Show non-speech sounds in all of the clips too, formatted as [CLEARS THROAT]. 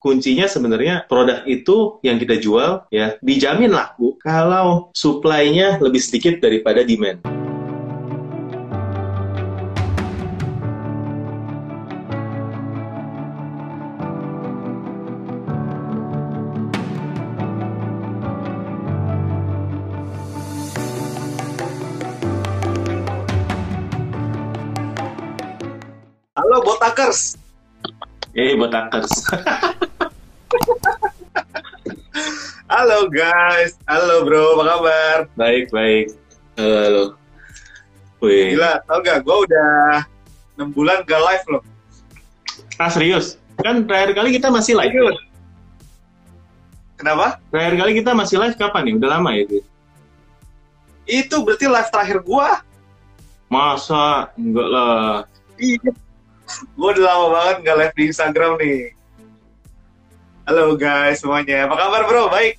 kuncinya sebenarnya produk itu yang kita jual ya dijamin laku kalau supply-nya lebih sedikit daripada demand. Halo Botakers. Eh, Botakers. [LAUGHS] Halo guys, halo bro, apa kabar? baik, baik. Halo, halo. Wih. Gila, tau gak, gue udah 6 bulan gak live loh. Ah, serius? Kan terakhir kali kita masih live. Serius? Kenapa? Terakhir kali kita masih live kapan nih? Udah lama ya? itu? Itu berarti live terakhir gue. Masa? Enggak lah. Iya. Gue udah lama banget gak live di Instagram nih. Halo guys semuanya, apa kabar bro? Baik.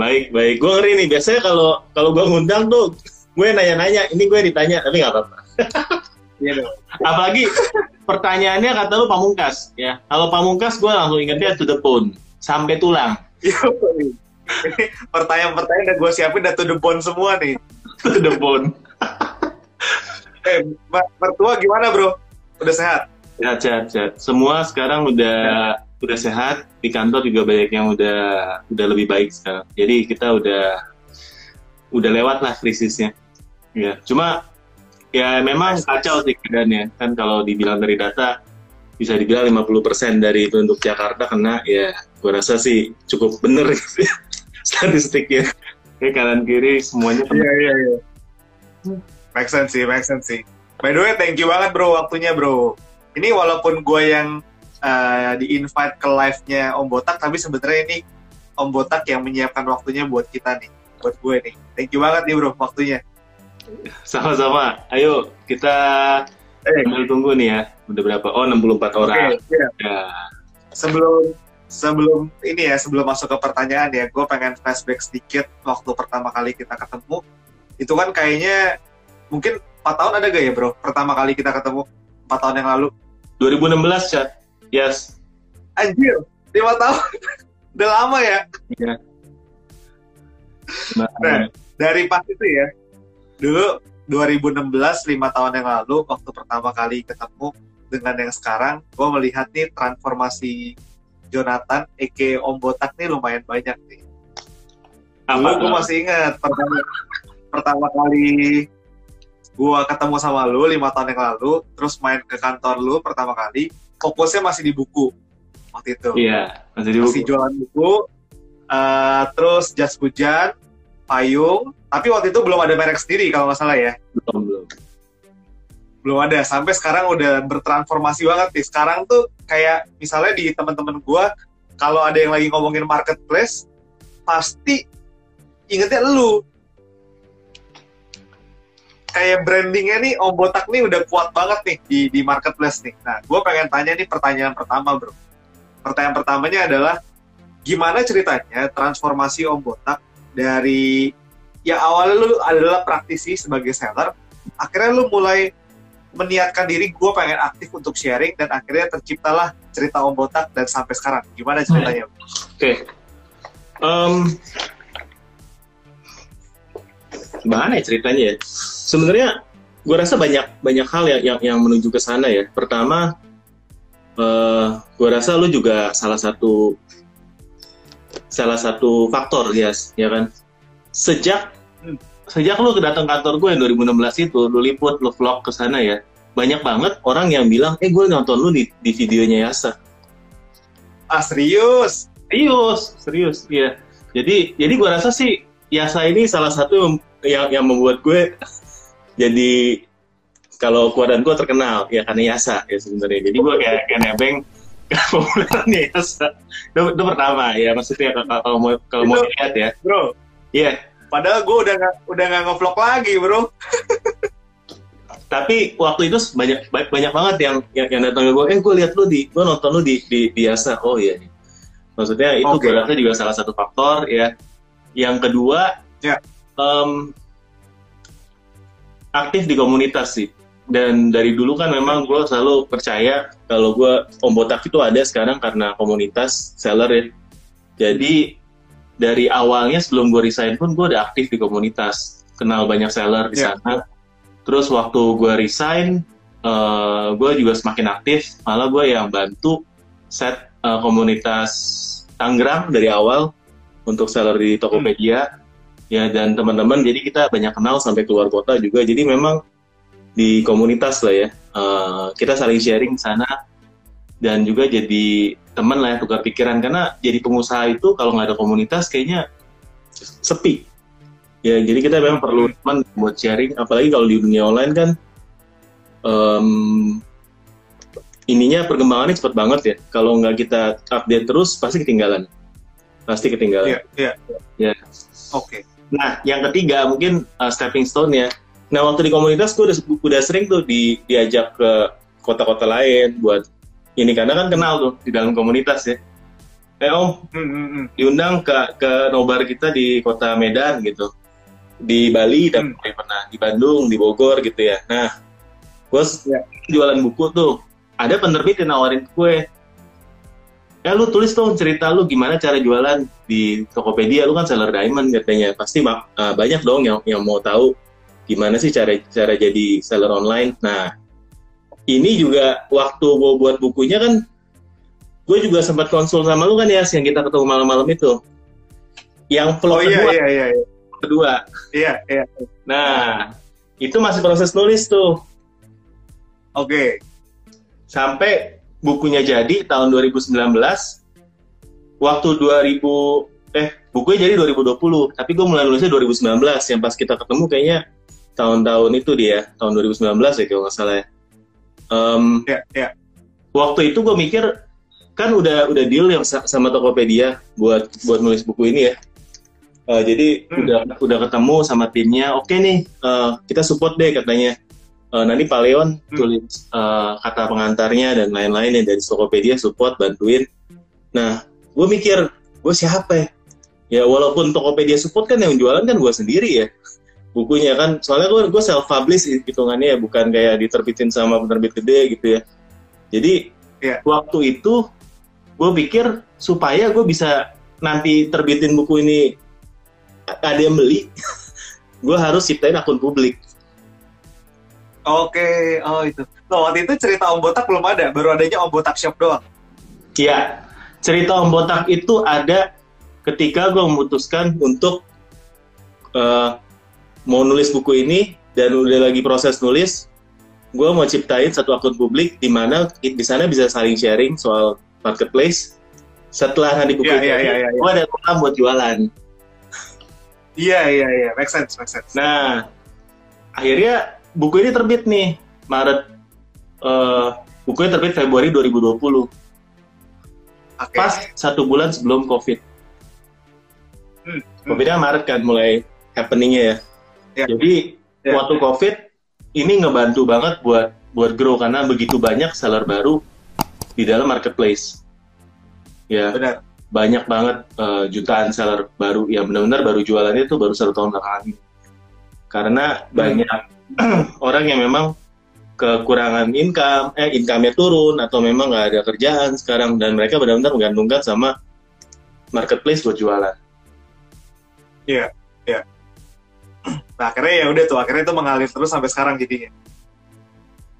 Baik, baik. Gue ngeri nih. Biasanya kalau kalau gue ngundang tuh, gue nanya-nanya. Ini gue ditanya, tapi nggak apa-apa. [LAUGHS] Iya dong. Apalagi pertanyaannya kata lu pamungkas. ya. Kalau pamungkas, gue langsung ingetnya to the bone. Sampai tulang. Ini pertanyaan-pertanyaan udah gue siapin udah to the bone semua nih. to the bone. [LAUGHS] Eh, mer- mertua gimana bro? Udah sehat? Sehat, sehat, sehat. Semua sekarang udah udah sehat. Di kantor juga banyak yang udah udah lebih baik sekarang. Jadi kita udah udah lewat lah krisisnya. Ya, cuma ya memang kacau sih keadaannya. Kan kalau dibilang dari data bisa dibilang 50% dari penduduk Jakarta kena ya gue rasa sih cukup bener [LAUGHS] gitu ya, statistiknya. Ya kanan kiri semuanya. Iya, iya, iya. Make sense sih, make sense sih. By the way, thank you banget bro waktunya bro. Ini walaupun gue yang uh, di-invite ke live-nya Om Botak, tapi sebenarnya ini Om Botak yang menyiapkan waktunya buat kita nih, buat gue nih. Thank you banget nih bro waktunya. Sama-sama. Ayo kita Eh, tunggu nih ya. Udah berapa? Oh 64 orang. oke, iya. Ya. Sebelum sebelum ini ya, sebelum masuk ke pertanyaan ya, gue pengen flashback sedikit waktu pertama kali kita ketemu. Itu kan kayaknya mungkin 4 tahun ada gak ya bro? Pertama kali kita ketemu 4 tahun yang lalu. 2016 chat. Yes. Anjir, 5 tahun. [LAUGHS] Udah lama ya. Iya. Nah, dari pas itu ya, dulu 2016, 5 tahun yang lalu, waktu pertama kali ketemu dengan yang sekarang, gue melihat nih transformasi Jonathan, Eke Om Botak nih lumayan banyak nih. Dulu gue masih ingat pertama, pertama kali gue ketemu sama lu 5 tahun yang lalu, terus main ke kantor lu pertama kali, fokusnya masih di buku waktu itu. Iya, masih di masih buku. jualan buku, eh, terus jas hujan, payung, tapi waktu itu belum ada merek sendiri kalau nggak salah ya, Belum, belum. belum ada. Sampai sekarang udah bertransformasi banget nih. Sekarang tuh kayak misalnya di teman-teman gua, kalau ada yang lagi ngomongin marketplace, pasti ingetnya lu. Kayak brandingnya nih, Om Botak nih udah kuat banget nih di, di marketplace nih. Nah, gue pengen tanya nih pertanyaan pertama, bro. Pertanyaan pertamanya adalah, gimana ceritanya transformasi Om Botak dari yang awalnya lu adalah praktisi sebagai seller, akhirnya lu mulai meniatkan diri gue pengen aktif untuk sharing dan akhirnya terciptalah cerita Om Botak dan sampai sekarang. Gimana ceritanya? Oke. Em, gimana ya ceritanya ya? Sebenarnya gue rasa banyak banyak hal yang yang, yang menuju ke sana ya. Pertama, eh gue rasa lu juga salah satu salah satu faktor, yes, ya kan. Sejak sejak lu datang kantor gue yang 2016 itu, lu liput, lu vlog ke sana ya. Banyak banget orang yang bilang, eh gue nonton lu di, di videonya Yasa. Ah serius? Serius, serius, iya. Jadi, jadi gue rasa sih Yasa ini salah satu yang yang membuat gue jadi kalau keluaran gue terkenal ya karena Yasa ya sebenarnya. Jadi gue kayak kayak nebeng popularan Yasa. Itu, itu pertama ya maksudnya kalau kalau mau kalau mau lihat ya. Bro, Iya. padahal gue udah nggak udah nggak ngevlog lagi bro. [LAUGHS] Tapi waktu itu banyak banyak, banyak banget yang yang, yang datang ke gue, eh gue lihat lu di, gue nonton lu di di, di Yasa. Oh iya. Maksudnya itu Oke. gue rasa juga salah satu faktor ya. Yang kedua, Ya. Em, aktif di komunitas sih. dan dari dulu kan memang gue selalu percaya kalau gue Om Botak itu ada sekarang karena komunitas seller ya. Jadi dari awalnya sebelum gue resign pun gue udah aktif di komunitas, kenal banyak seller di Yeah. sana. Terus waktu gue resign, eh gue juga semakin aktif, malah gue yang bantu set eh, komunitas Tangerang dari awal untuk seller di Tokopedia. Ya dan teman-teman, jadi kita banyak kenal sampai keluar kota juga. Jadi memang di komunitas lah ya. Eh, kita saling sharing sana dan juga jadi teman lah ya tukar pikiran karena jadi pengusaha itu kalau nggak ada komunitas kayaknya sepi. Ya jadi kita memang perlu teman buat sharing. Apalagi kalau di dunia online kan em, ininya perkembangannya cepat banget ya. Kalau nggak kita update terus pasti ketinggalan. Pasti ketinggalan. Iya, iya. Ya. Oke. Nah, yang ketiga mungkin uh, stepping stone ya. Nah, waktu di komunitas gue udah, udah sering tuh di, diajak ke kota-kota lain buat ini karena kan kenal tuh di dalam komunitas ya. Eh om, Hmm, hmm, hmm. diundang ke ke nobar kita di kota Medan gitu, di Bali dan pernah di Bandung, di Bogor gitu ya. Nah, gue Ya. jualan buku tuh, ada penerbit yang nawarin gue, ya lu tulis dong cerita lu gimana cara jualan di Tokopedia, lu kan seller diamond katanya, pasti uh, banyak dong yang yang mau tahu gimana sih cara cara jadi seller online. Nah, ini juga waktu gue buat bukunya kan, gue juga sempat konsul sama lu kan ya, yang kita ketemu malam-malam itu. Yang Oh vlog iya, kedua, iya, iya, iya. kedua. Iya, iya. Nah, itu masih proses nulis tuh. Oke. Sampai bukunya jadi tahun 2019. Waktu 2000 eh bukunya jadi 2020, tapi gue mulai nulisnya 2019 yang pas kita ketemu kayaknya tahun-tahun itu dia, tahun 2019 ya kalau nggak salah ya. Em, Iya, iya. waktu itu gue mikir kan udah udah deal yang sa- sama Tokopedia buat buat nulis buku ini ya. Eh, jadi Hmm. udah udah ketemu sama timnya. Oke nih, eh, kita support deh katanya. Eh, nanti Pak Leon Hmm. tulis eh, kata pengantarnya dan lain-lain yang dari Tokopedia support bantuin. Nah, gue mikir gue siapa ya? Ya walaupun Tokopedia support kan yang jualan kan gue sendiri ya bukunya kan soalnya gue gue self publish hitungannya ya bukan kayak diterbitin sama penerbit gede gitu ya jadi Iya. waktu itu gue pikir supaya gue bisa nanti terbitin buku ini ada yang beli [LAUGHS] gue harus ciptain akun publik Oke, oh itu. Nah, waktu itu cerita Om Botak belum ada, baru adanya Om Botak Shop doang. Iya, cerita Om Botak itu ada ketika gue memutuskan untuk eh, mau nulis buku ini dan udah lagi proses nulis, gue mau ciptain satu akun publik di mana di sana bisa saling sharing soal marketplace. Setelah nanti buku Iya, itu, iya, iya, iya, iya. gue ada program buat jualan. Iya, iya, iya. Make sense, make sense. Nah, akhirnya buku ini terbit nih Maret. eh bukunya terbit Februari 2020, Oke. pas satu bulan sebelum COVID. Hmm, hmm. Covid-nya Maret kan mulai happeningnya ya. Ya. Jadi Ya. waktu Covid ini ngebantu banget buat buat grow karena begitu banyak seller baru di dalam marketplace. Ya Benar. banyak banget eh, jutaan seller baru yang benar-benar baru jualannya itu baru satu tahun belakangan. Karena banyak [CLEARS THROAT] orang yang memang kekurangan income, eh income-nya turun atau memang nggak ada kerjaan sekarang dan mereka benar-benar menggantungkan sama marketplace buat jualan. [CLEARS THROAT] Nah, akhirnya ya udah tuh, akhirnya itu mengalir terus sampai sekarang jadinya.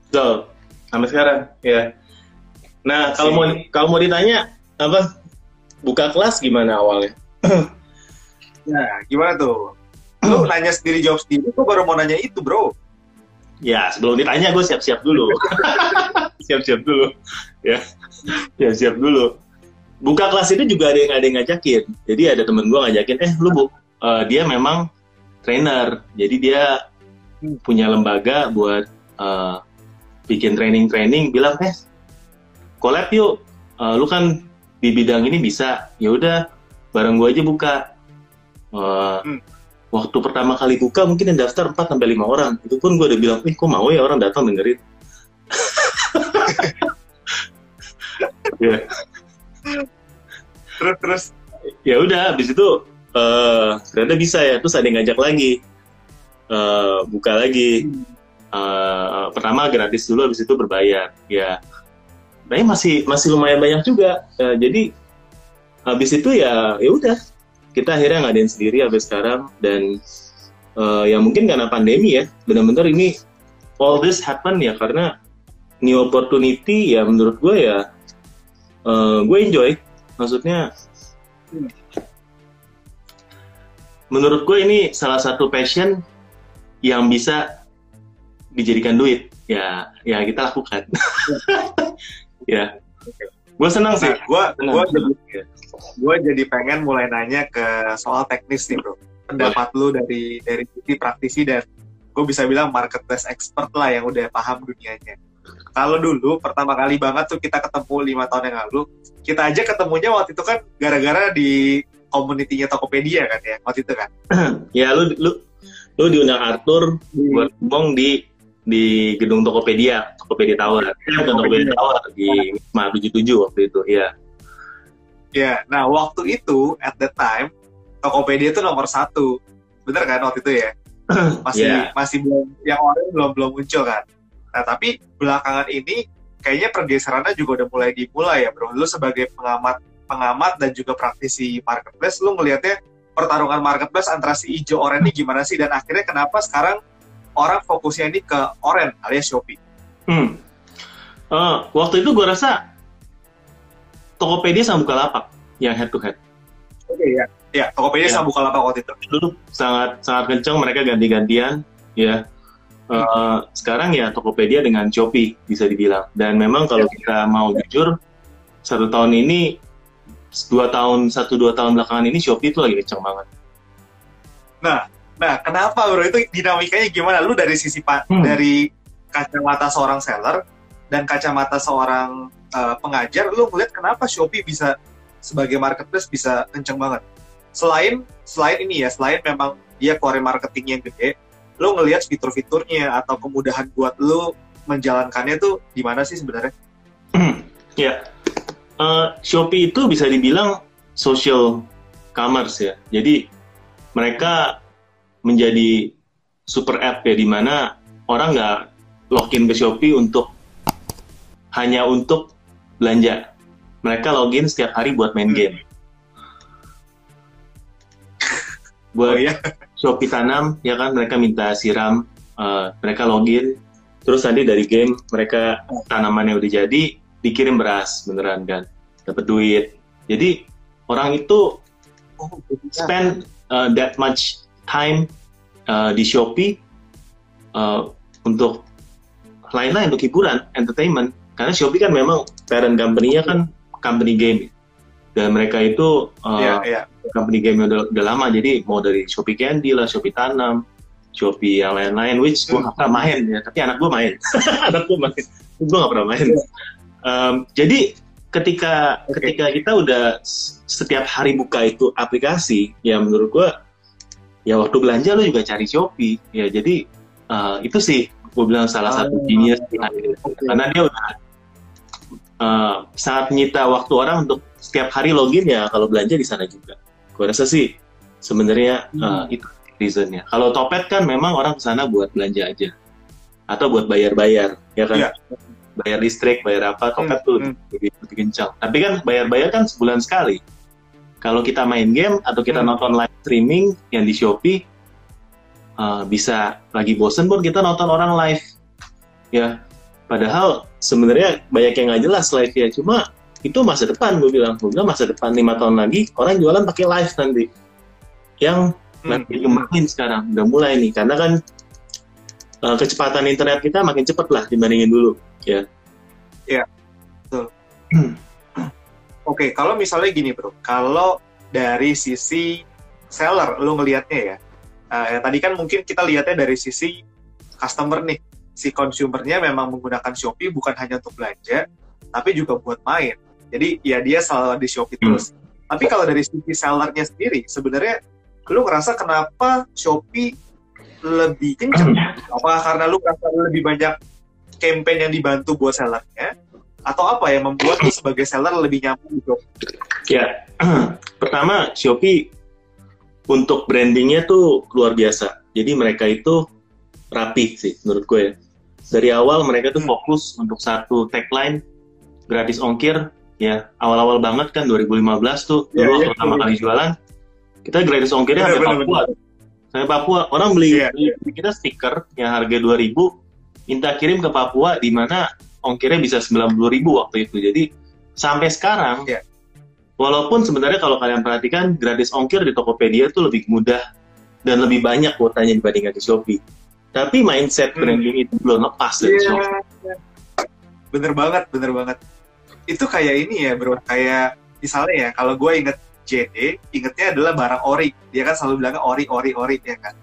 Betul. Sampai sekarang, ya. Nah, kalau mau kalau mau ditanya apa buka kelas gimana awalnya? [CLEARS THROAT] Nah, gimana tuh? Lu nanya sendiri jawab sendiri, gua baru mau nanya itu, bro. Ya, sebelum ditanya gue siap-siap dulu. [LAUGHS] siap-siap dulu. Ya. Siap-siap dulu. Buka kelas itu juga ada yang ada yang ngajakin. Jadi ada temen gue ngajakin, "Eh, lu Bu, eh, dia memang trainer. Jadi dia punya lembaga buat eh, bikin training-training bilang, "Eh, collab yuk. Eh, lu kan di bidang ini bisa. Ya udah, bareng gue aja buka." Eh, Hmm. Waktu pertama kali buka mungkin yang daftar 4 sampai 5 orang. Itu pun gue udah bilang, "Eh, kok mau ya orang datang dengerin?" [LAUGHS] Ya. Terus, terus. ya udah habis itu eh ternyata bisa ya terus ada yang ngajak lagi Eh, buka lagi uh, pertama gratis dulu habis itu berbayar ya tapi masih masih lumayan banyak juga uh, jadi habis itu ya ya udah kita akhirnya ngadain sendiri sampai sekarang dan uh, ya mungkin karena pandemi ya benar-benar ini all this happen ya karena new opportunity ya menurut gue ya uh, gue enjoy. Maksudnya menurut gue ini salah satu passion yang bisa dijadikan duit. Ya ya kita lakukan. [LAUGHS] Ya gue senang sih. Gue gue jadi gue jadi pengen mulai nanya ke soal teknis nih bro. Pendapat lu dari dari sisi praktisi dan gue bisa bilang marketplace expert lah yang udah paham dunianya. Kalau dulu pertama kali banget tuh kita ketemu lima tahun yang lalu kita aja ketemunya waktu itu kan gara-gara di community-nya Tokopedia kan ya waktu itu kan? [CLEARS THROAT] Ya lu lu lu diundang Arthur hmm. buat ngomong di di gedung Tokopedia Tokopedia Tower. Bukan Tokopedia. Tower di Wisma 77 waktu itu ya ya nah waktu itu at the time Tokopedia itu nomor satu. Bener kan waktu itu ya? [CLEARS THROAT] Masih yeah. masih belum yang orang belum belum muncul kan? Nah tapi belakangan ini kayaknya pergeserannya juga udah mulai dimulai ya bro. Lu sebagai pengamat pengamat dan juga praktisi marketplace, lu ngelihatnya pertarungan marketplace antara si hijau oren ini gimana sih? Dan akhirnya kenapa sekarang orang fokusnya ini ke oren alias Shopee? Hmm. Uh, waktu itu gue rasa Tokopedia sama Bukalapak yang head to head. Oke okay, ya, ya Tokopedia ya. sama Bukalapak waktu itu. Dulu sangat sangat kencang mereka ganti-gantian, ya. Uh, sekarang ya Tokopedia dengan Shopee bisa dibilang. Dan memang kalau ya. kita mau jujur, satu tahun ini dua tahun satu dua tahun belakangan ini Shopee itu lagi kenceng banget. Nah, nah kenapa bro itu dinamikanya gimana? Lu dari sisi hmm. dari kacamata seorang seller dan kacamata seorang uh, pengajar, lu melihat kenapa Shopee bisa sebagai marketplace bisa kenceng banget? Selain selain ini ya, selain memang dia keluarin marketingnya gede, lu ngelihat fitur-fiturnya atau kemudahan buat lu menjalankannya tuh di mana sih sebenarnya? ya, uh, Shopee itu bisa dibilang social commerce ya. Jadi mereka menjadi super app ya di mana orang nggak login ke Shopee untuk hanya untuk belanja. Mereka login setiap hari buat main game. buat oh, iya. Shopee tanam ya kan mereka minta siram, uh, mereka login, terus nanti dari game mereka tanamannya udah jadi, dikirim beras beneran kan dapat duit jadi orang itu oh, spend uh, that much time uh, di Shopee uh, untuk lain-lain untuk hiburan entertainment. Karena Shopee kan memang parent company-nya kan company game. Dan mereka itu uh, yeah, yeah. company game udah, udah lama. Jadi mau dari Shopee Candy lah Shopee Tanam Shopee yang lain-lain which gue gak pernah main ya. Tapi anak gue main. [LAUGHS] Anak gue main. Gue gak pernah main. Um, jadi ketika okay. ketika kita udah setiap hari buka itu aplikasi, ya menurut gua ya waktu belanja lo juga cari Shopee. Ya jadi uh, itu sih gue bilang salah satu ah, genius okay. karena dia udah uh, sangat menyita waktu orang untuk setiap hari login ya kalau belanja di sana juga. Gue rasa sih sebenarnya hmm. uh, itu reasonnya. Kalau Topet kan memang orang ke sana buat belanja aja atau buat bayar-bayar, ya kan? Yeah bayar listrik, bayar apa, toket hmm, tuh hmm. lebih, lebih kencang. Tapi kan bayar-bayar kan sebulan sekali. Kalau kita main game atau kita hmm. nonton live streaming yang di Shopee, uh, bisa lagi bosen pun kita nonton orang live. Ya, padahal sebenarnya banyak yang nggak jelas live ya. Cuma itu masa depan gue bilang. Gue bilang masa depan lima tahun lagi orang jualan pakai live nanti. Yang hmm. nanti kemarin sekarang udah mulai nih karena kan uh, kecepatan internet kita makin cepat lah dibandingin dulu ya ya betul [CLEARS THROAT] oke kalau misalnya gini bro. Kalau dari sisi seller lo ngelihatnya ya uh, ya tadi kan mungkin kita lihatnya dari sisi customer nih. Si consumernya memang menggunakan Shopee bukan hanya untuk belanja tapi juga buat main. Jadi ya dia selalu di Shopee hmm. terus. Tapi kalau dari sisi sellernya sendiri sebenarnya lu ngerasa kenapa Shopee lebih kenceng? [CLEARS THROAT] Apakah karena lu ngerasa lebih banyak campaign yang dibantu buat sellernya atau apa yang membuat lu sebagai seller lebih nyaman gitu? Ya, [CLEARS THROAT] pertama Shopee untuk brandingnya tuh luar biasa. Jadi mereka itu rapi sih menurut gue ya. dari awal mereka tuh Hmm. fokus untuk satu tagline gratis ongkir ya awal-awal banget kan 2015 tuh Iya, dulu iya, pertama iya. kali jualan kita gratis ongkirnya Bener, sampai bener, Papua sampai Papua orang beli, Iya. beli beli kita stiker yang harga 2000 minta kirim ke Papua di mana ongkirnya bisa 90.000 waktu itu jadi sampai sekarang Iya. walaupun sebenarnya kalau kalian perhatikan gratis ongkir di Tokopedia tuh lebih mudah dan lebih banyak kuotanya dibandingkan di Shopee tapi mindset Hmm. branding itu belum lepas dari Iya. Shopee Bener banget, bener banget. Itu kayak ini ya bro, kayak misalnya ya, kalau gue inget JD, ingetnya adalah barang ori. Dia kan selalu bilangnya ori, ori, ori, ya kan?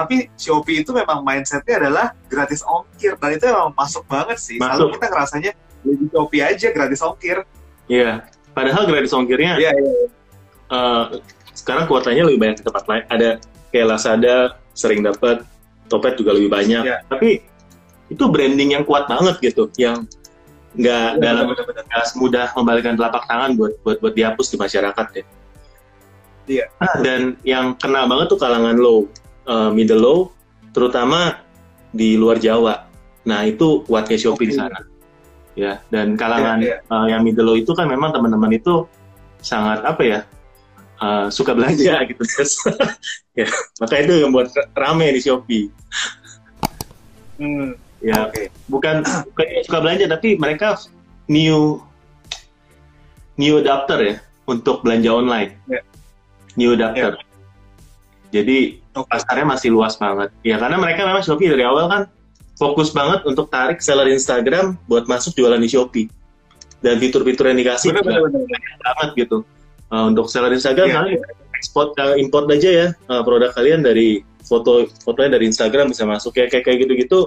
Tapi Shopee itu memang mindsetnya adalah gratis ongkir, dan itu memang masuk banget sih. Selalu Masuk. kita ngerasanya, di Shopee aja gratis ongkir. Iya, padahal gratis ongkirnya Iya, iya. eh, sekarang kuotanya lebih banyak di tempat lain. Ada kayak Lazada sering dapat, Topet juga lebih banyak. Iya. Tapi itu branding yang kuat banget gitu, yang nggak dalam Bener-bener. nggak semudah membalikan telapak tangan buat buat buat dihapus di masyarakat ya. Iya. Nah, dan yang kena banget tuh kalangan low, eh, middle low, terutama di luar Jawa. Nah itu kuatnya Shopee di Oke. sana. Ya, dan kalangan Iya, eh, yang middle low itu kan memang teman-teman itu sangat apa ya eh, suka belanja gitu guys. [LAUGHS] ya, maka itu yang buat rame di Shopee. Hmm, Ya, Oke. bukan bukan suka belanja tapi mereka new new adapter ya untuk belanja online. Ya. New adapter. Jadi pasarnya masih luas banget. Ya karena mereka memang Shopee dari awal kan fokus banget untuk tarik seller Instagram buat masuk jualan di Shopee. Dan fitur-fitur yang dikasih Bener, bener, bener. banget gitu. Uh, untuk seller Instagram Iya. kalian ekspor uh, import aja ya uh, produk kalian dari foto fotonya dari Instagram bisa masuk ya kayak kayak gitu-gitu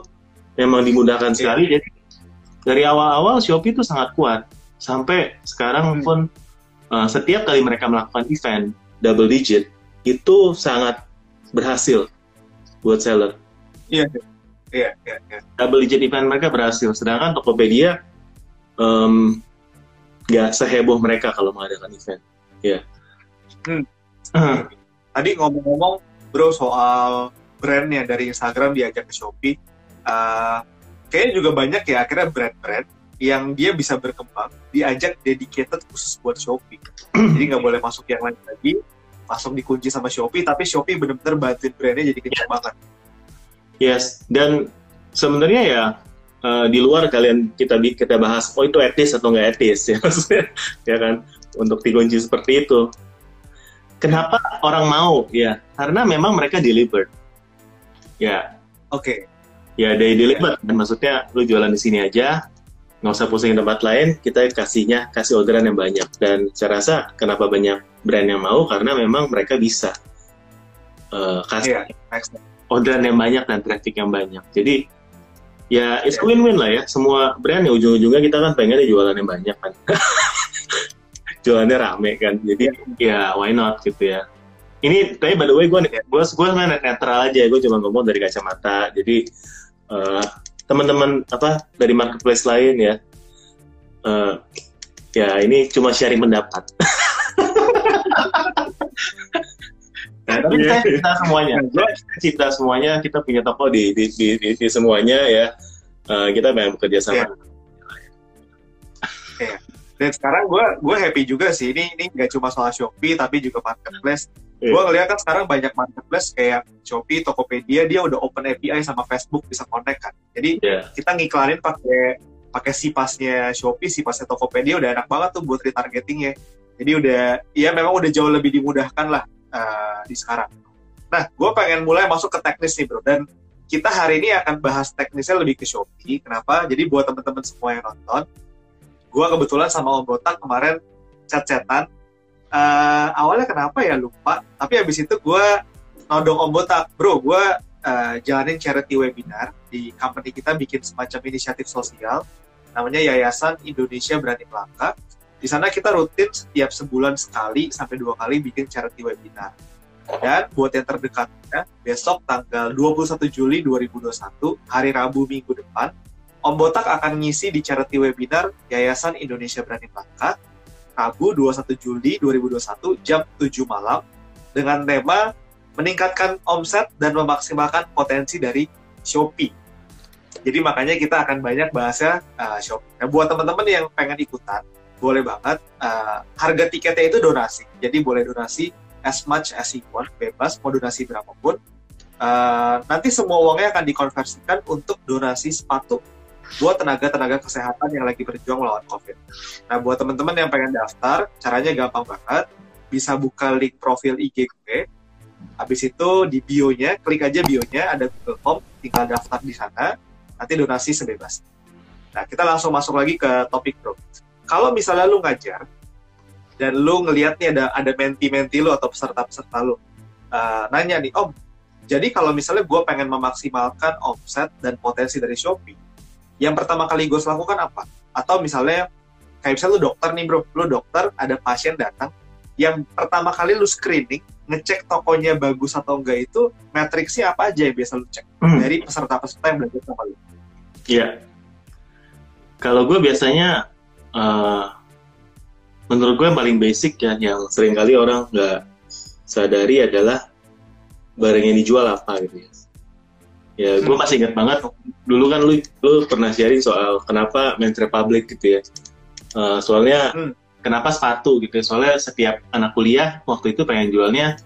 memang dimudahkan Iya. sekali jadi dari awal-awal Shopee itu sangat kuat sampai sekarang Hmm. pun uh, setiap kali mereka melakukan event double digit itu sangat berhasil buat seller Iya, iya, iya. iya. double digit event mereka berhasil sedangkan Tokopedia nggak seheboh mereka kalau mengadakan event ya Hmm. Ah, [CLEARS THROAT] Tadi ngomong-ngomong, bro, soal brandnya dari Instagram diajak ke Shopee, uh, kayaknya juga banyak ya akhirnya brand-brand yang dia bisa berkembang, diajak dedicated khusus buat Shopee. [CLEARS THROAT] Jadi nggak boleh masuk yang lain lagi, langsung dikunci sama Shopee, tapi Shopee bener-bener bantuin brandnya jadi kencang banget. Yes, dan sebenarnya ya eh, di luar kalian kita kita bahas oh itu etis atau nggak etis [LAUGHS] ya maksudnya ya kan untuk dikunci seperti itu. Kenapa orang mau ya? Karena memang mereka delivered. Ya, Oke, ya they delivered. Dan maksudnya lu jualan di sini aja, nggak usah pusing tempat lain. Kita kasihnya kasih orderan yang banyak. Dan saya rasa kenapa banyak brand yang mau karena memang mereka bisa eh, kasih next. orderan yang banyak dan traffic yang banyak. Jadi ya it's win-win lah ya. Semua brand ya ujung-ujungnya kita kan pengennya jualan yang banyak kan. [LAUGHS] Jualannya rame kan. Jadi ya why not gitu ya. Ini tapi by the way gue gue gue netral aja. Gue cuma ngomong dari kacamata. Jadi eh, teman-teman apa dari marketplace lain ya. eh, ya ini cuma sharing pendapat. [LAUGHS] Nah, tapi kita cinta semuanya. Kita cinta semuanya. Kita punya toko di di, di, di, di semuanya ya. Eh, kita memang bekerja sama. Iya. Dan sekarang gue gue happy juga sih. Ini ini nggak cuma soal Shopee tapi juga marketplace. Iya. Gue ngeliat kan sekarang banyak marketplace kayak Shopee, Tokopedia dia udah open API sama Facebook bisa connect kan. Jadi Ya. kita ngiklanin pakai pakai sipasnya Shopee, sipasnya Tokopedia udah enak banget tuh buat retargetingnya. Jadi udah ya memang udah jauh lebih dimudahkan lah eh, di sekarang. Nah, gue pengen mulai masuk ke teknis nih bro. Dan kita hari ini akan bahas teknisnya lebih ke Shopee. Kenapa? Jadi buat teman-teman semua yang nonton, gue kebetulan sama Om Botak kemarin chat-chatan. Eh, awalnya kenapa ya lupa, tapi habis itu gue nodong Om Botak, bro, gue eh, jalanin charity webinar di company kita bikin semacam inisiatif sosial, namanya Yayasan Indonesia Berani Melangkah. Di sana kita rutin setiap sebulan sekali sampai dua kali bikin charity webinar. Dan buat yang terdekatnya, besok tanggal 21 Juli 2021, hari Rabu minggu depan, Om Botak akan ngisi di charity webinar Yayasan Indonesia Berani Melangkah Rabu 21 Juli 2021 jam 7 malam dengan tema meningkatkan omset dan memaksimalkan potensi dari Shopee. Jadi makanya kita akan banyak bahasnya uh, Shopee. Nah, buat teman-teman yang pengen ikutan, boleh banget. Uh, harga tiketnya itu donasi. Jadi boleh donasi as much as you want, bebas mau donasi berapapun. Uh, nanti semua uangnya akan dikonversikan untuk donasi sepatu buat tenaga-tenaga kesehatan yang lagi berjuang melawan COVID. Nah, buat teman-teman yang pengen daftar, caranya gampang banget. Bisa buka link profil IG gue. Habis itu di bio-nya, klik aja bio-nya, ada Google Form, tinggal daftar di sana nanti donasi sebebas. Nah, kita langsung masuk lagi ke topik, bro. Kalau misalnya lu ngajar, dan lu ngeliat nih ada ada menti-menti lu atau peserta-peserta lu, uh, nanya nih, Om, jadi kalau misalnya gue pengen memaksimalkan omset dan potensi dari Shopee, yang pertama kali gue lakukan apa? Atau misalnya, kayak misalnya lu dokter nih bro, lu dokter, ada pasien datang, yang pertama kali lu screening, ngecek tokonya bagus atau enggak itu, matriksnya apa aja yang biasa lu cek? Hmm. Dari peserta-peserta yang belajar sama lu. Iya. Kalau gue biasanya, uh, menurut gue yang paling basic ya, yang sering kali orang nggak sadari adalah barang yang dijual apa gitu ya. Ya, gue hmm. masih ingat banget dulu kan lu lu pernah sharing soal kenapa Men's Republic gitu ya. Uh, soalnya hmm. kenapa sepatu gitu ya. Soalnya setiap anak kuliah waktu itu pengen jualnya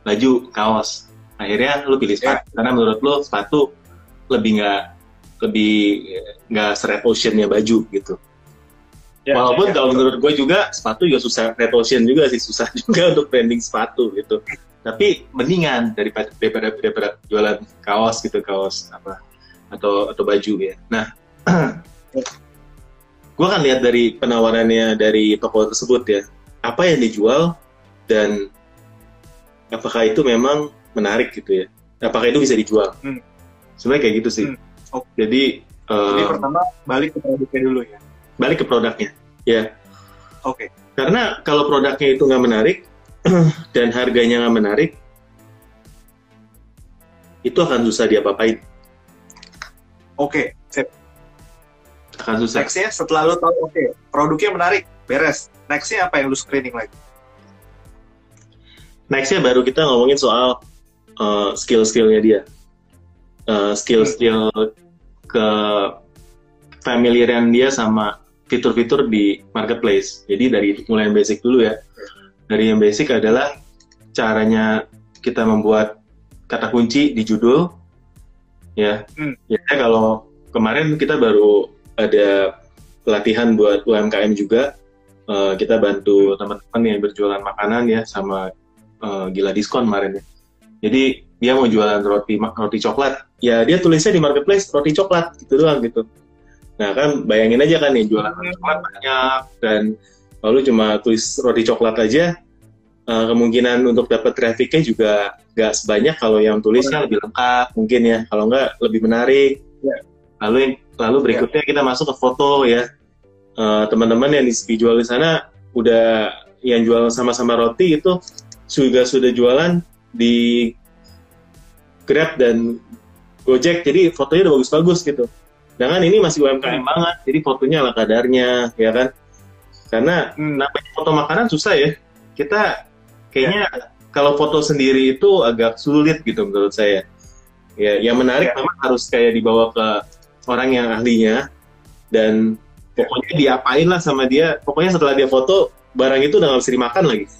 baju, kaos. Akhirnya lu pilih sepatu yeah. karena menurut lu sepatu lebih nggak lebih nggak seret oceannya baju gitu. Ya, Walaupun ya, ya, kalau menurut gue juga sepatu juga susah ocean juga sih susah [LAUGHS] juga untuk branding sepatu gitu. Tapi mendingan daripada daripada, daripada jualan kaos gitu kaos apa atau atau baju ya. Nah, [CLEARS THROAT] gue kan lihat dari penawarannya dari toko tersebut ya apa yang dijual dan apakah itu memang menarik gitu ya apakah itu bisa dijual hmm. sebenarnya kayak gitu sih hmm. Oh. Jadi, Jadi pertama balik ke produknya dulu ya. Balik ke produknya, ya. Oke. Okay. Karena kalau produknya itu nggak menarik [CLEARS THROAT] dan harganya nggak menarik, itu akan susah diapa-apain. Oke, okay. sip. Akan susah. Nextnya setelah lo tahu, oke, okay, produknya menarik, beres. Nextnya apa yang lu screening lagi? Nextnya baru kita ngomongin soal uh, skill-skillnya dia uh, skill-skill ke familiaran dia sama fitur-fitur di marketplace. Jadi dari mulai yang basic dulu ya. Dari yang basic adalah caranya kita membuat kata kunci di judul. Ya, hmm. ya kalau kemarin kita baru ada pelatihan buat UMKM juga. Uh, kita bantu teman-teman yang berjualan makanan ya sama uh, gila diskon kemarin ya. Jadi dia mau jualan roti roti coklat ya dia tulisnya di marketplace roti coklat gitu doang gitu nah kan bayangin aja kan nih jualan roti coklat banyak dan lalu cuma tulis roti coklat aja uh, kemungkinan untuk dapat trafficnya juga nggak sebanyak kalau yang tulisnya lebih lengkap mungkin ya kalau nggak lebih menarik. Ya. lalu lalu berikutnya kita masuk ke foto ya. Uh, teman-teman yang dijual di sana udah yang jual sama-sama roti itu juga sudah jualan di Grab dan Gojek jadi fotonya udah bagus-bagus gitu Jangan ini masih UMKM hmm. banget jadi fotonya ala kadarnya ya kan karena hmm. namanya foto makanan susah ya kita kayaknya ya. kalau foto sendiri itu agak sulit gitu menurut saya ya yang menarik ya. memang harus kayak dibawa ke orang yang ahlinya dan pokoknya diapain lah sama dia pokoknya setelah dia foto barang itu udah nggak bisa dimakan lagi [LAUGHS]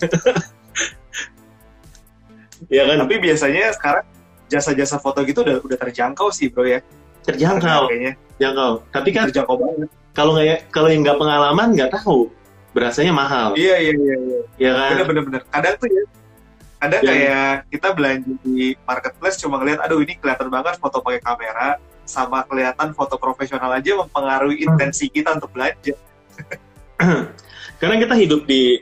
ya kan tapi biasanya sekarang jasa-jasa foto gitu udah udah terjangkau sih bro ya terjangkau. Kayaknya. Terjangkau. Tapi kan terjangkau banget. kalau nggak kalau yang nggak pengalaman nggak tahu. Berasanya mahal. Iya iya iya iya. Ya kan? Bener bener bener. Kadang tuh ya kadang ya. kayak kita belanja di marketplace cuma ngeliat aduh ini kelihatan banget foto pakai kamera sama kelihatan foto profesional aja mempengaruhi hmm. intensi kita untuk belanja. [CLEARS THROAT] Karena kita hidup di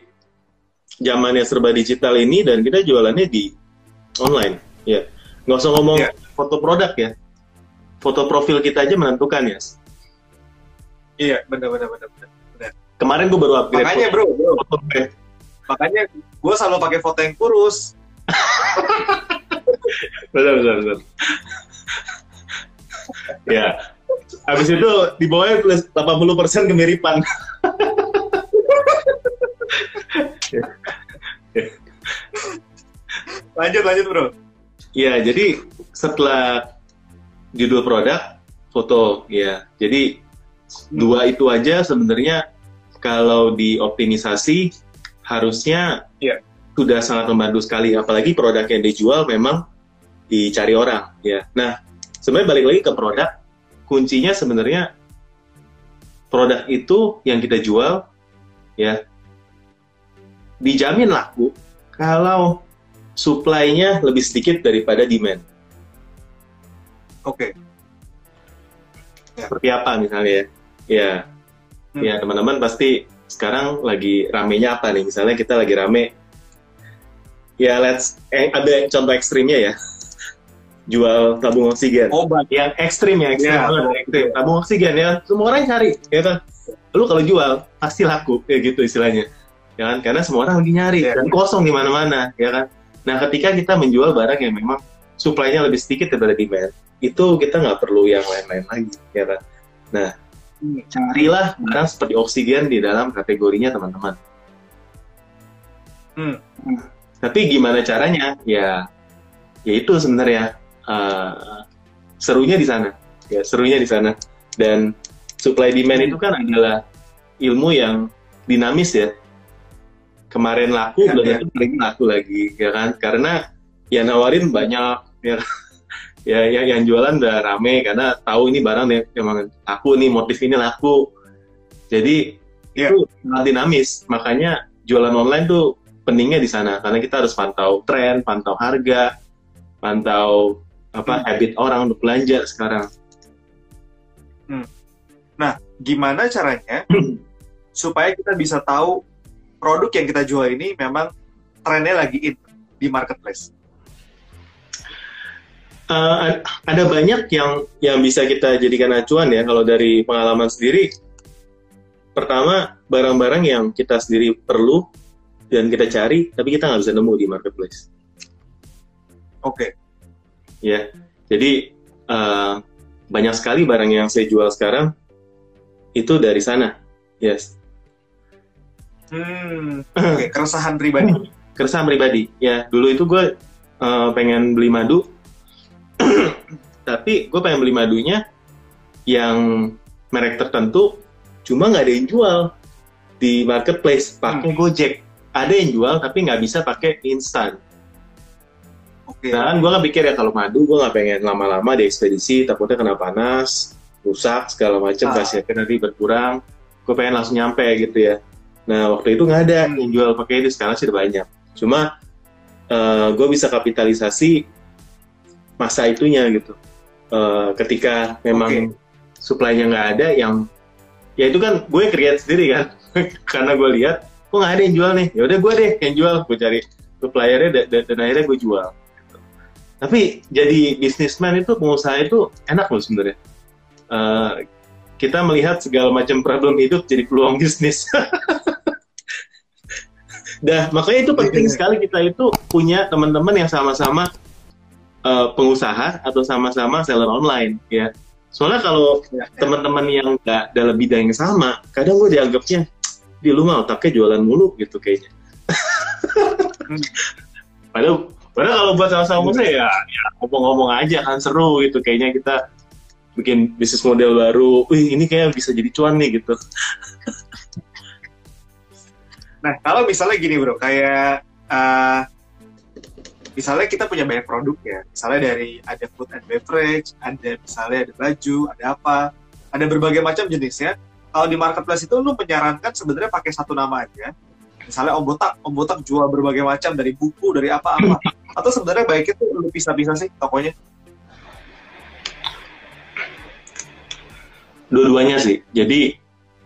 zamannya serba digital ini dan kita jualannya di online ya. Nggak usah ngomong yeah. foto produk ya foto profil kita aja menentukan ya iya benar benar benar benar. Kemarin gue baru upgrade makanya bro, bro. Foto gue. makanya gue selalu pakai foto yang kurus. Benar benar benar ya. Habis itu di bawahnya tulis 80% kemiripan. Lanjut lanjut bro. Ya, jadi setelah judul produk, foto ya. Jadi dua itu aja sebenarnya kalau dioptimisasi harusnya Iya. sudah sangat membantu sekali. Apalagi produk yang dijual memang dicari orang ya. Nah sebenarnya balik lagi ke produk, kuncinya sebenarnya produk itu yang kita jual ya dijamin laku kalau supply-nya lebih sedikit daripada demand. Oke. Seperti apa misalnya ya? Ya, Hmm. ya teman-teman pasti sekarang lagi ramenya apa nih? Misalnya kita lagi rame, ya let's eh, ada contoh ekstrimnya ya, [LAUGHS] jual tabung oksigen. Obat. Yang ekstrim ya, ekstrim Ya, banget, tabung ekstrim. Tabung oksigen ya, semua orang cari, ya kan? Lu kalau jual pasti laku, kayak gitu istilahnya, ya kan? Karena semua orang lagi nyari Ya. dan kosong di mana-mana, ya kan? Nah, ketika kita menjual barang yang memang supply-nya lebih sedikit daripada demand, itu kita nggak perlu yang lain-lain lagi, ya kan? Nah, carilah barang seperti oksigen di dalam kategorinya teman-teman. Hmm. Tapi gimana caranya? Ya, ya itu sebenarnya eh, serunya di sana. Ya, serunya di sana. Dan supply demand itu kan adalah ilmu yang dinamis ya. Kemarin laku, Ya, belum ya. laku lagi, ya kan? Karena ya nawarin banyak, ya ya yang, yang jualan udah rame karena tahu ini barang yang emang laku nih motif ini laku jadi Iya. itu sangat dinamis makanya jualan online tuh pentingnya di sana karena kita harus pantau tren pantau harga pantau apa Hmm. habit orang untuk belanja sekarang Gimana caranya [CLEARS THROAT] supaya kita bisa tahu produk yang kita jual ini memang trennya lagi in di marketplace? Eh, ada banyak yang yang bisa kita jadikan acuan ya kalau dari pengalaman sendiri pertama barang-barang yang kita sendiri perlu dan kita cari tapi kita nggak bisa nemu di marketplace Oke. ya jadi eh, banyak sekali barang yang saya jual sekarang itu dari sana yes Hmm. Oke, [CLEARS THROAT] keresahan pribadi. keresahan pribadi ya dulu itu gue eh, pengen beli madu tapi gue pengen beli madunya yang merek tertentu cuma nggak ada yang jual di marketplace. Pakai Gojek. Ada yang jual tapi nggak bisa pakai instan. Oke. nah kan gue nggak pikir ya kalau madu gue nggak pengen lama-lama di ekspedisi takutnya kena panas rusak segala macam Ah. khasiatnya nanti berkurang. Gue pengen langsung nyampe gitu ya. Nah waktu itu nggak ada Hmm. yang jual pakai itu sekarang sih udah banyak. Cuma gue bisa kapitalisasi masa itunya gitu. Eh, ketika memang supply-nya nggak ada yang ya itu kan gue create sendiri kan. [LAUGHS] Karena gue lihat kok nggak ada yang jual nih? Ya udah gue deh yang jual gue cari suppliernya dan, dan, dan akhirnya gue jual. Gitu. tapi jadi bisnismen itu pengusaha itu enak loh sebenarnya. Eh, kita melihat segala macam problem hidup jadi peluang [LAUGHS] bisnis. Dah, makanya itu penting sekali kita itu punya teman-teman yang sama-sama eh, pengusaha atau sama-sama seller online ya. Soalnya kalau Ya, teman-teman yang nggak dalam bidang yang sama, kadang gue dianggapnya di lu mah otaknya jualan mulu gitu kayaknya. [LAUGHS] padahal, padahal kalau buat sama-sama saya ya, ya ngomong-ngomong aja kan seru gitu kayaknya kita bikin bisnis model baru. Wih ini kayak bisa jadi cuan nih gitu. Nah, kalau misalnya gini bro, kayak eh, misalnya kita punya banyak produk ya, misalnya dari ada food and beverage, ada misalnya ada baju, ada apa, ada berbagai macam jenisnya. Kalau di marketplace itu lu menyarankan sebenarnya pakai satu nama aja. Misalnya Om Botak, Om Botak jual berbagai macam dari buku, dari apa-apa. [LAUGHS] Atau sebenarnya baiknya tuh lu pisah-pisah sih tokonya. Dua-duanya sih. Jadi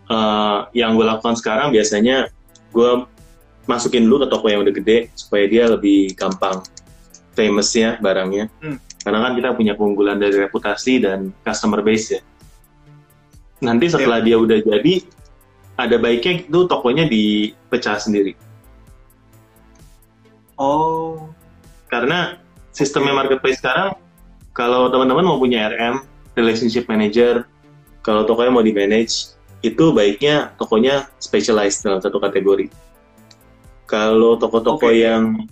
eh, yang gue lakukan sekarang biasanya gue masukin dulu ke toko yang udah gede supaya dia lebih gampang famousnya barangnya. Hmm. Karena kan kita punya keunggulan dari reputasi dan customer base ya. Nanti setelah dia udah jadi, ada baiknya itu tokonya dipecah sendiri. Oh, Karena sistemnya marketplace sekarang, kalau teman-teman mau punya RM, relationship manager, kalau tokonya mau di manage, itu baiknya tokonya specialized dalam satu kategori. Kalau toko-toko Oke. yang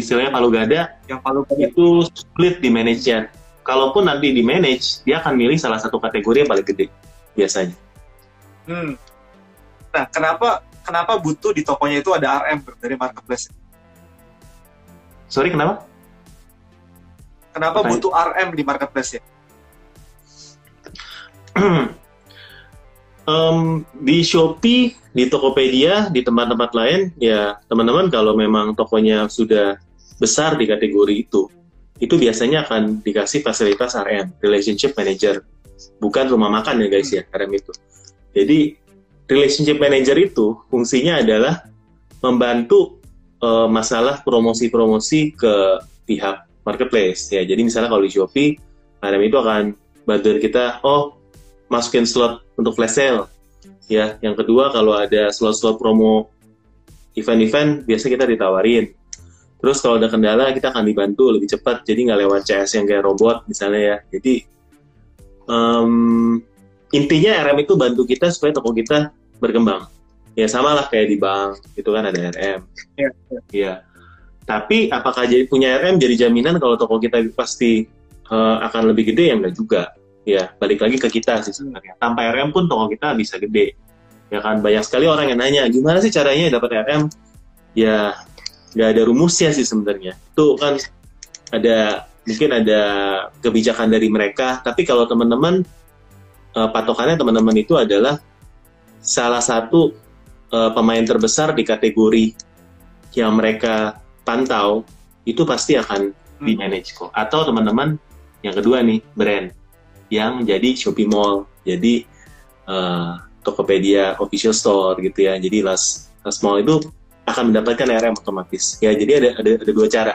istilahnya palu gada, yang paling banyak. itu split di manage-nya. kalaupun nanti di manage, dia akan milih salah satu kategori yang paling gede biasanya. Hmm. Nah, kenapa kenapa butuh di tokonya itu ada RM dari marketplace? Sorry, kenapa? Kenapa Pertanyaan. butuh RM di marketplace ya? [CLEARS THROAT] Em, di Shopee, di Tokopedia, di tempat-tempat lain, ya teman-teman kalau memang tokonya sudah besar di kategori itu, itu biasanya akan dikasih fasilitas RM, Relationship Manager, bukan rumah makan ya guys ya, RM itu. Jadi Relationship Manager itu fungsinya adalah membantu eh, masalah promosi-promosi ke pihak marketplace ya. Jadi misalnya kalau di Shopee, RM itu akan bantuin kita, oh masukin slot untuk flash sale. Ya, yang kedua kalau ada slot-slot promo event-event biasa kita ditawarin. Terus kalau ada kendala kita akan dibantu lebih cepat, jadi nggak lewat CS yang kayak robot misalnya ya. Jadi em, intinya RM itu bantu kita supaya toko kita berkembang. Ya sama lah kayak di bank, itu kan ada RM. Iya, iya. Iya. Tapi apakah jadi punya RM jadi jaminan kalau toko kita pasti eh, akan lebih gede ya enggak juga. Ya, balik lagi ke kita sih sebenarnya. Tanpa RM pun toko kita bisa gede. Ya kan banyak sekali orang yang nanya, gimana sih caranya dapat RM? Ya, nggak ada rumusnya sih sebenarnya. Itu kan ada mungkin ada kebijakan dari mereka. Tapi kalau teman-teman eh, patokannya teman-teman itu adalah salah satu eh, pemain terbesar di kategori yang mereka pantau itu pasti akan Hmm. di manage kok. Atau teman-teman yang kedua nih brand yang jadi Shopee Mall, jadi eh, Tokopedia official store gitu ya. Jadi Las Las Mall itu akan mendapatkan RM otomatis. Ya jadi ada ada, ada dua cara.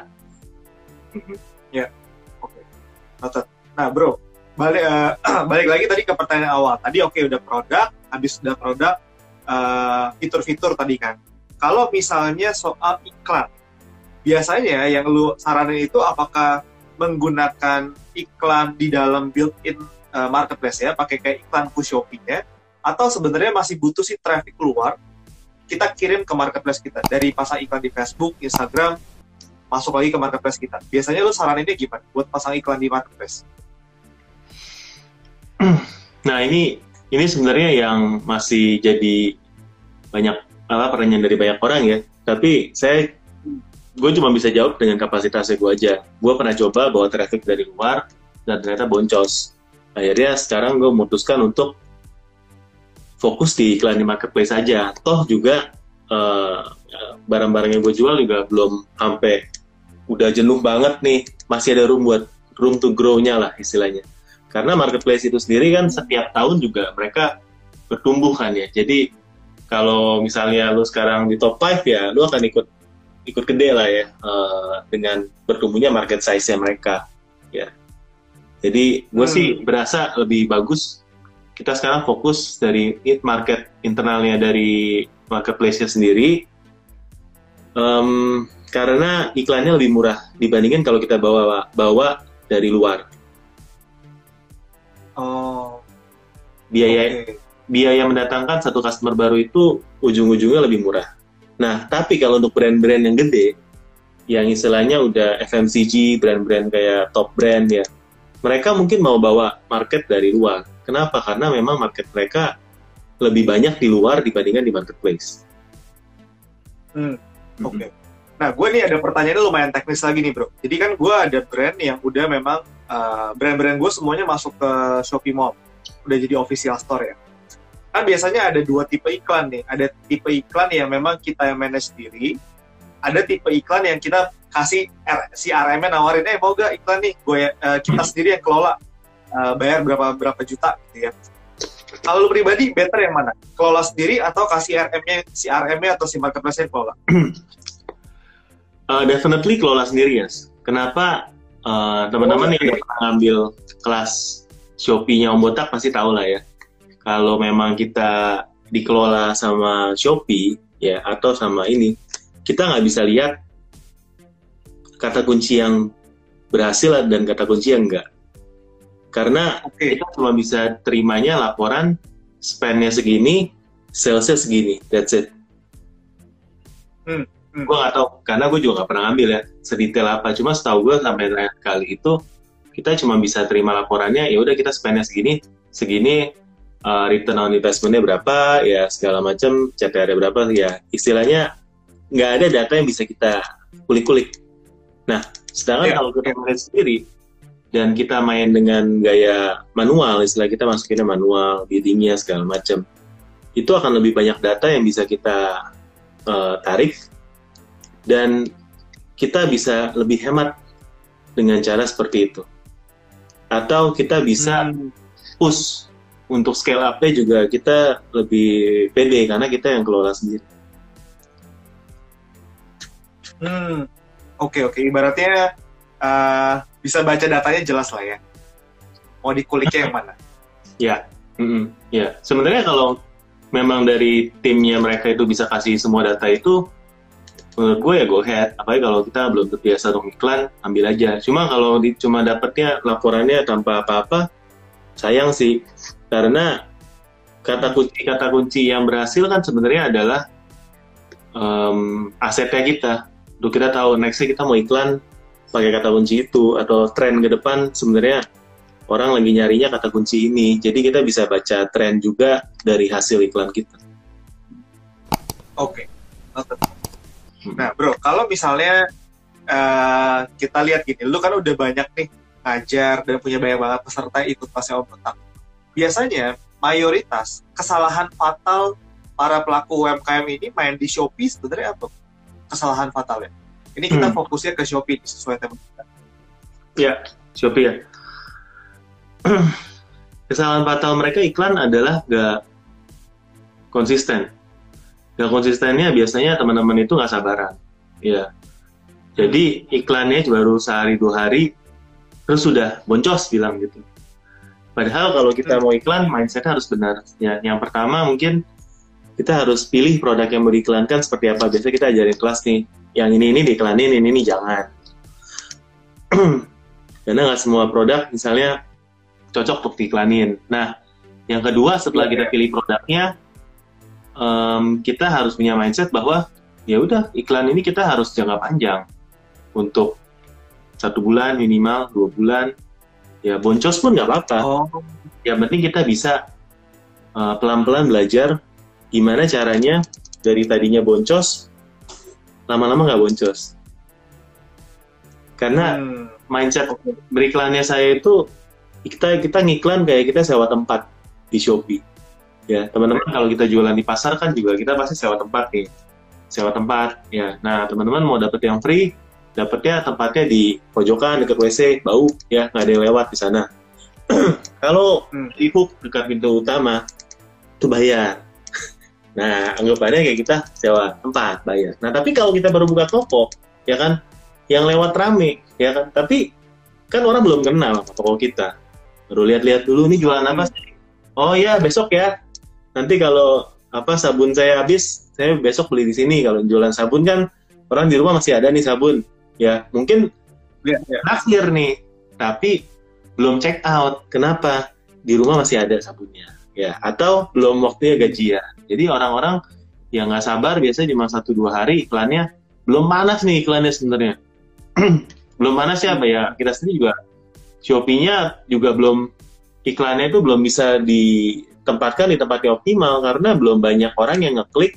Oke. Noted. Nah, bro, balik eh, [CLEARS THROAT] balik lagi tadi ke pertanyaan awal. Tadi oke udah produk, habis udah produk eh, fitur-fitur tadi kan. Kalau misalnya soal iklan, biasanya yang lu saranin itu apakah menggunakan iklan di dalam built-in eh, marketplace ya, pakai kayak iklan push Shopee-nya, atau sebenarnya masih butuh sih traffic keluar, kita kirim ke marketplace kita dari pasang iklan di Facebook, Instagram, masuk lagi ke marketplace kita. Biasanya lu saraninnya gimana buat pasang iklan di marketplace? [CLEARS THROAT] Nah ini ini sebenarnya yang masih jadi banyak apa pertanyaan dari banyak orang ya. Tapi saya gue cuma bisa jawab dengan kapasitasnya gue aja. Gue pernah coba bawa traffic dari luar dan ternyata boncos. Akhirnya sekarang gue memutuskan untuk fokus di iklan di marketplace aja. Toh juga eh, barang-barang yang gue jual juga belum sampai udah jenuh banget nih. Masih ada room buat room to grow-nya lah istilahnya. Karena marketplace itu sendiri kan setiap tahun juga mereka bertumbuh kan ya. Jadi kalau misalnya lu sekarang di top 5 ya, lu akan ikut ikut gede lah ya eh, dengan bertumbuhnya market size-nya mereka ya. Jadi gue Hmm. sih berasa lebih bagus kita sekarang fokus dari market internalnya dari marketplace-nya sendiri Em, karena iklannya lebih murah dibandingkan kalau kita bawa bawa dari luar Oh, biaya oke. biaya mendatangkan satu customer baru itu ujung-ujungnya lebih murah. Nah, tapi kalau untuk brand-brand yang gede, yang istilahnya udah FMCG, brand-brand kayak top brand ya, mereka mungkin mau bawa market dari luar. Kenapa? Karena memang market mereka lebih banyak di luar dibandingkan di marketplace. Hmm, Oke. Nah, gue nih ada pertanyaannya lumayan teknis lagi nih, bro. Jadi kan gue ada brand yang udah memang uh, brand-brand gue semuanya masuk ke Shopee Mall, udah jadi official store ya. Kan biasanya ada dua tipe iklan nih. Ada tipe iklan yang memang kita yang manage sendiri. Ada tipe iklan yang kita kasih R- si RM-nya nawarin, eh mau gak iklan nih? Gue uh, kita sendiri yang kelola, uh, bayar berapa berapa juta gitu ya. Kalau lu pribadi, better yang mana? Kelola sendiri atau kasih RM-nya si RM-nya atau si marketplace yang kelola? [CLEARS THROAT] Uh, definitely kelola sendiri ya. Kenapa uh, teman-teman Oh, yang pernah ngambil kelas Shopee-nya Om Botak pasti tahu lah ya. Kalau memang kita dikelola sama Shopee ya atau sama ini, kita nggak bisa lihat kata kunci yang berhasil dan kata kunci yang enggak. Karena Oke. kita cuma bisa terimanya laporan spend-nya segini, sales-nya segini, that's it. Hmm, hmm. Gue nggak tahu, karena gue juga nggak pernah ngambil ya sedetail apa. Cuma setahu gue sampai terakhir kali itu kita cuma bisa terima laporannya ya udah kita spendnya segini segini uh, return on investmentnya berapa ya segala macam CTR berapa ya istilahnya nggak ada data yang bisa kita kulik-kulik nah sedangkan Ya, kalau kita manage sendiri dan kita main dengan gaya manual istilah kita masukinnya manual biddingnya segala macam itu akan lebih banyak data yang bisa kita uh, tarik dan kita bisa lebih hemat dengan cara seperti itu atau kita bisa Hmm. push untuk scale up-nya juga kita lebih pede karena kita yang kelola sendiri. Hmm. Oke oke. Ibaratnya eh, bisa baca datanya jelas lah ya. Mau dikuliknya yang mana? Ya, mm-mm, ya. Sebenarnya kalau memang dari timnya mereka itu bisa kasih semua data itu, menurut gue ya go ahead. Apalagi kalau kita belum terbiasa untuk iklan, ambil aja. Cuma kalau di, cuma dapetnya laporannya tanpa apa-apa, sayang sih. Karena kata kunci kata kunci yang berhasil kan sebenarnya adalah em, asetnya kita. Untuk kita tahu nextnya kita mau iklan pakai kata kunci itu atau tren ke depan sebenarnya orang lagi nyarinya kata kunci ini. Jadi kita bisa baca tren juga dari hasil iklan kita. Oke. Noted. Nah, bro, kalau misalnya eh, kita lihat gini, lu kan udah banyak nih ngajar dan punya banyak banget peserta ikut pasnya Om Botak. Biasanya mayoritas kesalahan fatal para pelaku UMKM ini main di Shopee sebenarnya apa? Kesalahan fatalnya. Ini kita Hmm. fokusnya ke Shopee sesuai tema kita. Ya, Shopee ya. [CLEARS THROAT] Kesalahan fatal mereka iklan adalah gak konsisten. Gak konsistennya biasanya teman-teman itu nggak sabaran. Ya. Jadi iklannya baru sehari dua hari, terus sudah boncos bilang gitu. Padahal kalau kita mau iklan, mindsetnya harus benar. Ya, yang pertama mungkin kita harus pilih produk yang mau diiklankan seperti apa. Biasanya kita ajarin kelas nih, yang ini ini diiklanin, ini ini jangan. [CLEARS THROAT] Karena nggak semua produk misalnya cocok untuk diiklanin. Nah, yang kedua setelah Iya, kita iya. pilih produknya, em, kita harus punya mindset bahwa ya udah iklan ini kita harus jangka panjang untuk satu bulan minimal dua bulan. Ya boncos pun nggak apa-apa Oh, yang penting kita bisa uh, pelan-pelan belajar gimana caranya dari tadinya boncos lama-lama nggak boncos. Karena hmm. mindset beriklannya saya itu kita kita ngiklan kayak kita sewa tempat di Shopee. Ya teman-teman kalau kita jualan di pasar kan juga kita pasti sewa tempat nih. Sewa tempat ya. Nah teman-teman mau dapet yang free dapetnya tempatnya di pojokan dekat WC bau ya. Nggak ada yang lewat di sana. [CLEARS THROAT] Kalau Hmm. di hook dekat pintu utama itu bayar nah anggapannya kayak kita sewa tempat bayar. Nah tapi kalau kita baru buka toko ya kan yang lewat rame ya kan. Tapi kan orang belum kenal sama toko kita. Baru lihat-lihat dulu ini jualan apa sih? Oh ya besok ya. Nanti kalau apa sabun saya habis saya besok beli di sini. Kalau jualan sabun kan orang di rumah masih ada nih sabun. Ya mungkin Iya, iya. naksir nih tapi belum check out. Kenapa? Di rumah masih ada sabunnya ya atau belum waktunya gajian. Jadi orang-orang yang nggak sabar biasanya cuma satu dua hari iklannya belum panas nih iklannya sebenarnya. [CLEARS THROAT] Belum panas ya apa ya? Kita sendiri juga. Shopee-nya juga belum iklannya itu belum bisa ditempatkan di tempat yang optimal karena belum banyak orang yang ngeklik.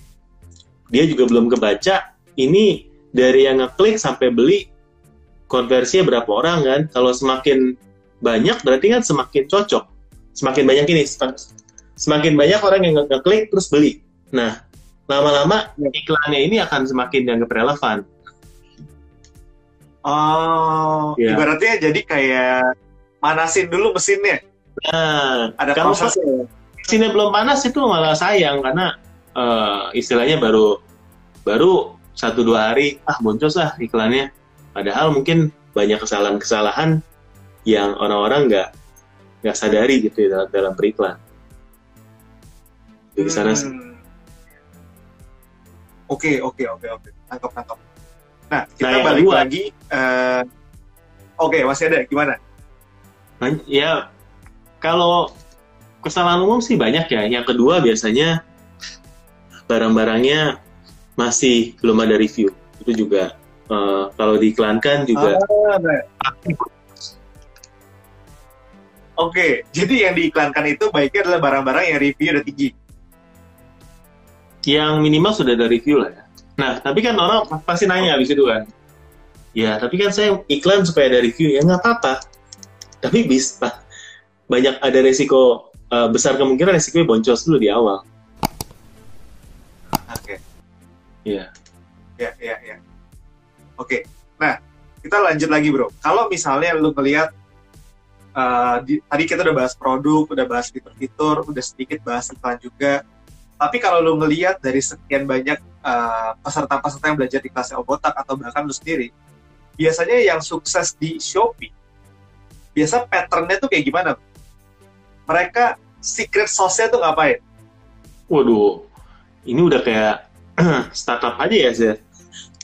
Dia juga belum kebaca ini dari yang ngeklik sampai beli konversinya berapa orang kan? Kalau semakin banyak berarti kan semakin cocok. Semakin banyak ini semakin banyak orang yang nge- ngeklik terus beli nah lama-lama Ya. iklannya ini akan semakin dianggap relevan Oh, Iya. ibaratnya jadi kayak manasin dulu mesinnya. nah Ada kalau prosesnya. mesinnya belum panas itu malah sayang karena eh, istilahnya baru baru satu dua hari ah boncos lah iklannya padahal mungkin banyak kesalahan-kesalahan yang orang-orang nggak nggak sadari gitu ya dalam, dalam periklan di sana sih. Hmm. Oke, oke, oke, oke. Tangkap, tangkap. Nah, kita Nah, balik kedua. lagi. eh, Oke, masih ada. Gimana? Nah, ya kalau kesalahan umum sih banyak ya. Yang kedua biasanya barang-barangnya masih belum ada review. Itu juga eh, kalau diiklankan juga Ah, nah. Oke, jadi yang diiklankan itu baiknya adalah barang-barang yang review udah tinggi. Yang minimal sudah ada review lah ya. Nah, tapi kan orang pasti nanya habis itu kan. Ya, tapi kan saya iklan supaya ada review. Ya nggak apa-apa. Tapi bisa. Banyak ada resiko, uh, besar kemungkinan resikonya boncos dulu di awal. Oke. Iya. Ya, ya, ya. Oke. Nah, kita lanjut lagi, Bro. Kalau misalnya lu melihat uh, di, tadi kita udah bahas produk, udah bahas fitur-fitur, udah sedikit bahas iklan juga. Tapi kalau lu ngelihat dari sekian banyak uh, peserta-peserta yang belajar di kelas Obotak atau bahkan lu sendiri, biasanya yang sukses di Shopee, biasa patternnya tuh kayak gimana? Mereka secret sauce-nya tuh ngapain? Waduh, ini udah kayak [CLEARS THROAT] startup aja ya sih.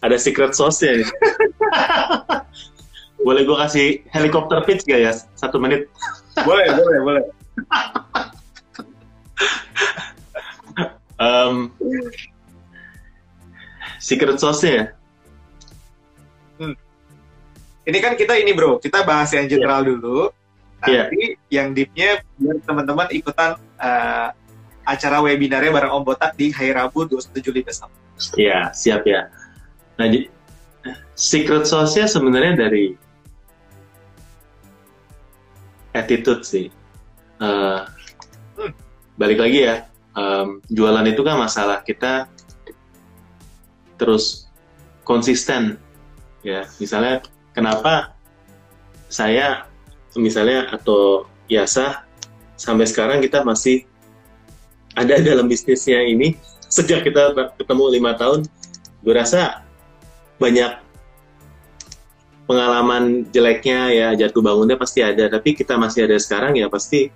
Ada secret sauce-nya nih. [LAUGHS] boleh gue kasih helikopter pitch gak ya? Satu menit. boleh, boleh, boleh. [LAUGHS] um, secret sauce-nya ya? Hmm. Ini kan kita ini bro, kita bahas yang general yeah. dulu. Iya. Nanti yeah. yang deepnya biar teman-teman ikutan uh, acara webinarnya bareng Om Botak di hari Rabu 21 Juli besok. Iya, siap ya. Nah, secret sauce-nya sebenarnya dari attitude sih. Uh, hmm. Balik lagi ya, um, jualan itu kan masalah kita terus konsisten ya. Misalnya kenapa saya misalnya atau Yasa sampai sekarang kita masih ada [LAUGHS] dalam bisnisnya ini sejak kita ketemu lima tahun gue rasa banyak pengalaman jeleknya ya jatuh bangunnya pasti ada. Tapi kita masih ada sekarang ya pasti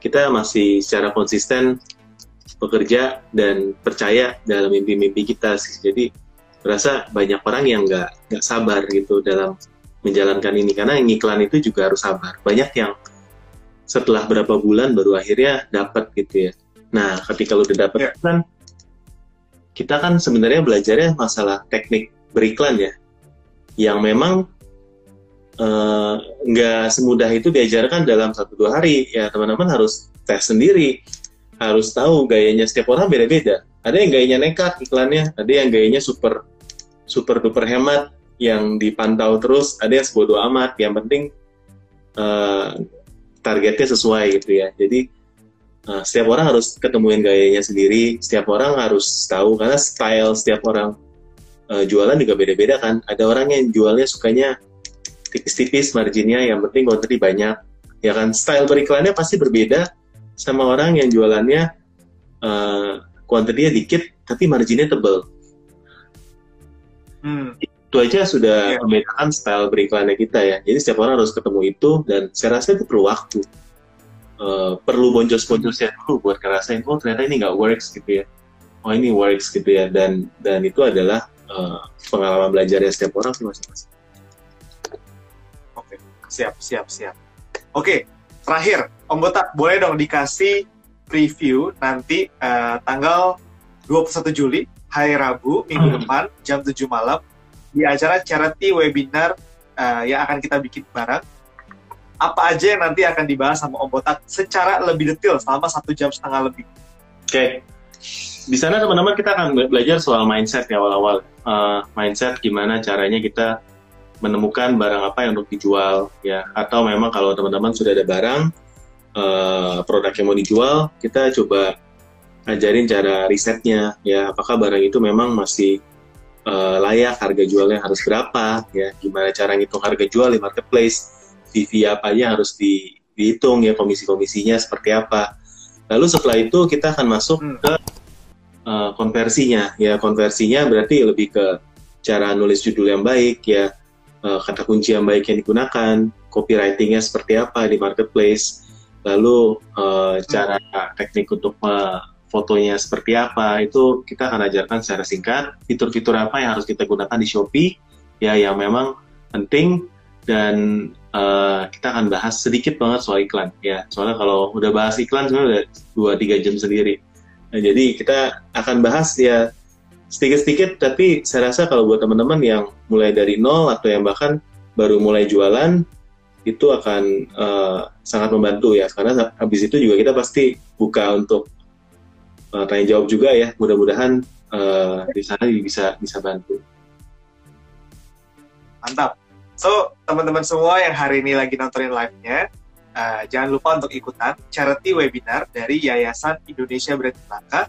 kita masih secara konsisten bekerja dan percaya dalam mimpi-mimpi kita sih. Jadi rasa banyak orang yang nggak nggak sabar gitu dalam menjalankan ini karena yang iklan itu juga harus sabar. Banyak yang setelah berapa bulan baru akhirnya dapat gitu ya. Nah, ketika lu udah dapat yeah. kan kita kan sebenarnya belajarnya masalah teknik beriklan ya. Yang memang eh, nggak uh, semudah itu diajarkan dalam satu dua hari ya teman-teman harus tes sendiri harus tahu gayanya setiap orang beda-beda. Ada yang gayanya nekat iklannya, ada yang gayanya super super duper hemat yang dipantau terus, ada yang sebodoh amat. Yang penting uh, targetnya sesuai gitu ya. Jadi uh, setiap orang harus ketemuin gayanya sendiri, setiap orang harus tahu karena style setiap orang uh, jualan juga beda-beda kan. Ada orang yang jualnya sukanya tipis-tipis marginnya, yang penting kontennya banyak. Ya kan, style beriklannya pasti berbeda sama orang yang jualannya uh, kuantitinya dikit tapi marginnya tebal. Hmm. Itu aja sudah yeah. membedakan style beriklannya kita ya. Jadi setiap orang harus ketemu itu dan saya rasa itu perlu waktu. Uh, perlu boncos-boncosnya dulu buat ngerasain oh ternyata ini nggak works gitu ya. Oh ini works gitu ya dan dan itu adalah uh, pengalaman belajarnya setiap orang sih masing-masing. Oke, siap, siap, siap. Oke, terakhir Om Botak boleh dong dikasih preview nanti uh, tanggal 21 Juli hari Rabu minggu hmm. depan jam 7 malam di acara charity webinar uh, yang akan kita bikin bareng apa aja yang nanti akan dibahas sama Om Botak secara lebih detail selama satu jam setengah lebih. Oke, okay. di sana teman-teman kita akan belajar soal mindset ya awal-awal. Uh, mindset gimana caranya kita menemukan barang apa yang untuk dijual ya. Atau memang kalau teman-teman sudah ada barang uh, produk yang mau dijual, kita coba ajarin cara risetnya, ya. Apakah barang itu memang masih uh, layak, harga jualnya harus berapa, ya. Gimana cara ngitung harga jual di marketplace, apa aja harus di, dihitung ya komisi-komisinya seperti apa. Lalu setelah itu kita akan masuk hmm. ke uh, konversinya, ya. Konversinya berarti lebih ke cara nulis judul yang baik, ya uh, kata kunci yang baik yang digunakan, copywritingnya seperti apa di marketplace, lalu uh, cara teknik untuk uh, fotonya seperti apa itu kita akan ajarkan secara singkat fitur-fitur apa yang harus kita gunakan di Shopee ya yang memang penting dan uh, kita akan bahas sedikit banget soal iklan ya. Soalnya kalau udah bahas iklan sebenarnya udah dua tiga jam sendiri. Nah, jadi kita akan bahas ya sedikit-sedikit tapi saya rasa kalau buat teman-teman yang mulai dari nol atau yang bahkan baru mulai jualan itu akan uh, sangat membantu ya. Karena habis itu juga kita pasti buka untuk uh, tanya jawab juga ya. Mudah-mudahan uh, di sana bisa bisa bantu. Mantap. So teman-teman semua yang hari ini lagi nontonin live-nya uh, jangan lupa untuk ikutan charity webinar dari Yayasan Indonesia Brand Langka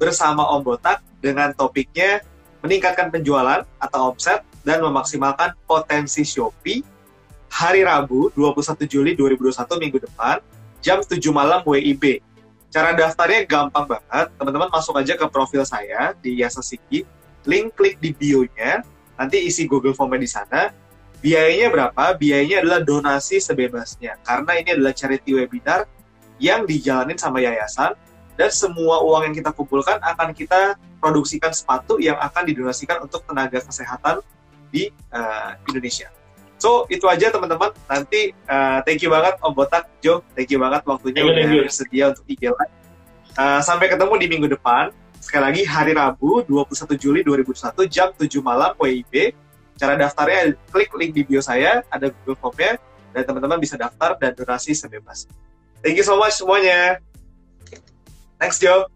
bersama Om Botak dengan topiknya meningkatkan penjualan atau omset dan memaksimalkan potensi Shopee hari Rabu 21 Juli 2021 minggu depan jam 7 malam WIB. Cara daftarnya gampang banget. Teman-teman masuk aja ke profil saya di Yasa Siki, link klik di bio-nya, nanti isi Google Form di sana. Biayanya berapa? Biayanya adalah donasi sebebasnya. Karena ini adalah charity webinar yang dijalanin sama yayasan dan semua uang yang kita kumpulkan akan kita produksikan sepatu yang akan didonasikan untuk tenaga kesehatan di uh, Indonesia. So itu aja teman-teman. Nanti uh, thank you banget Om Botak, Jo. Thank you banget waktunya udah bersedia untuk IG Live. Uh, sampai ketemu di minggu depan. Sekali lagi hari Rabu 21 Juli 2021 jam 7 malam WIB. Cara daftarnya klik link di bio saya, ada Google Formnya, dan teman-teman bisa daftar dan donasi sebebas. Thank you so much semuanya. Thanks Jo.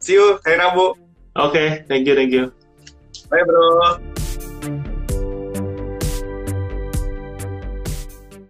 See you hari Rabu. Oke, okay, thank you, thank you. Bye bro.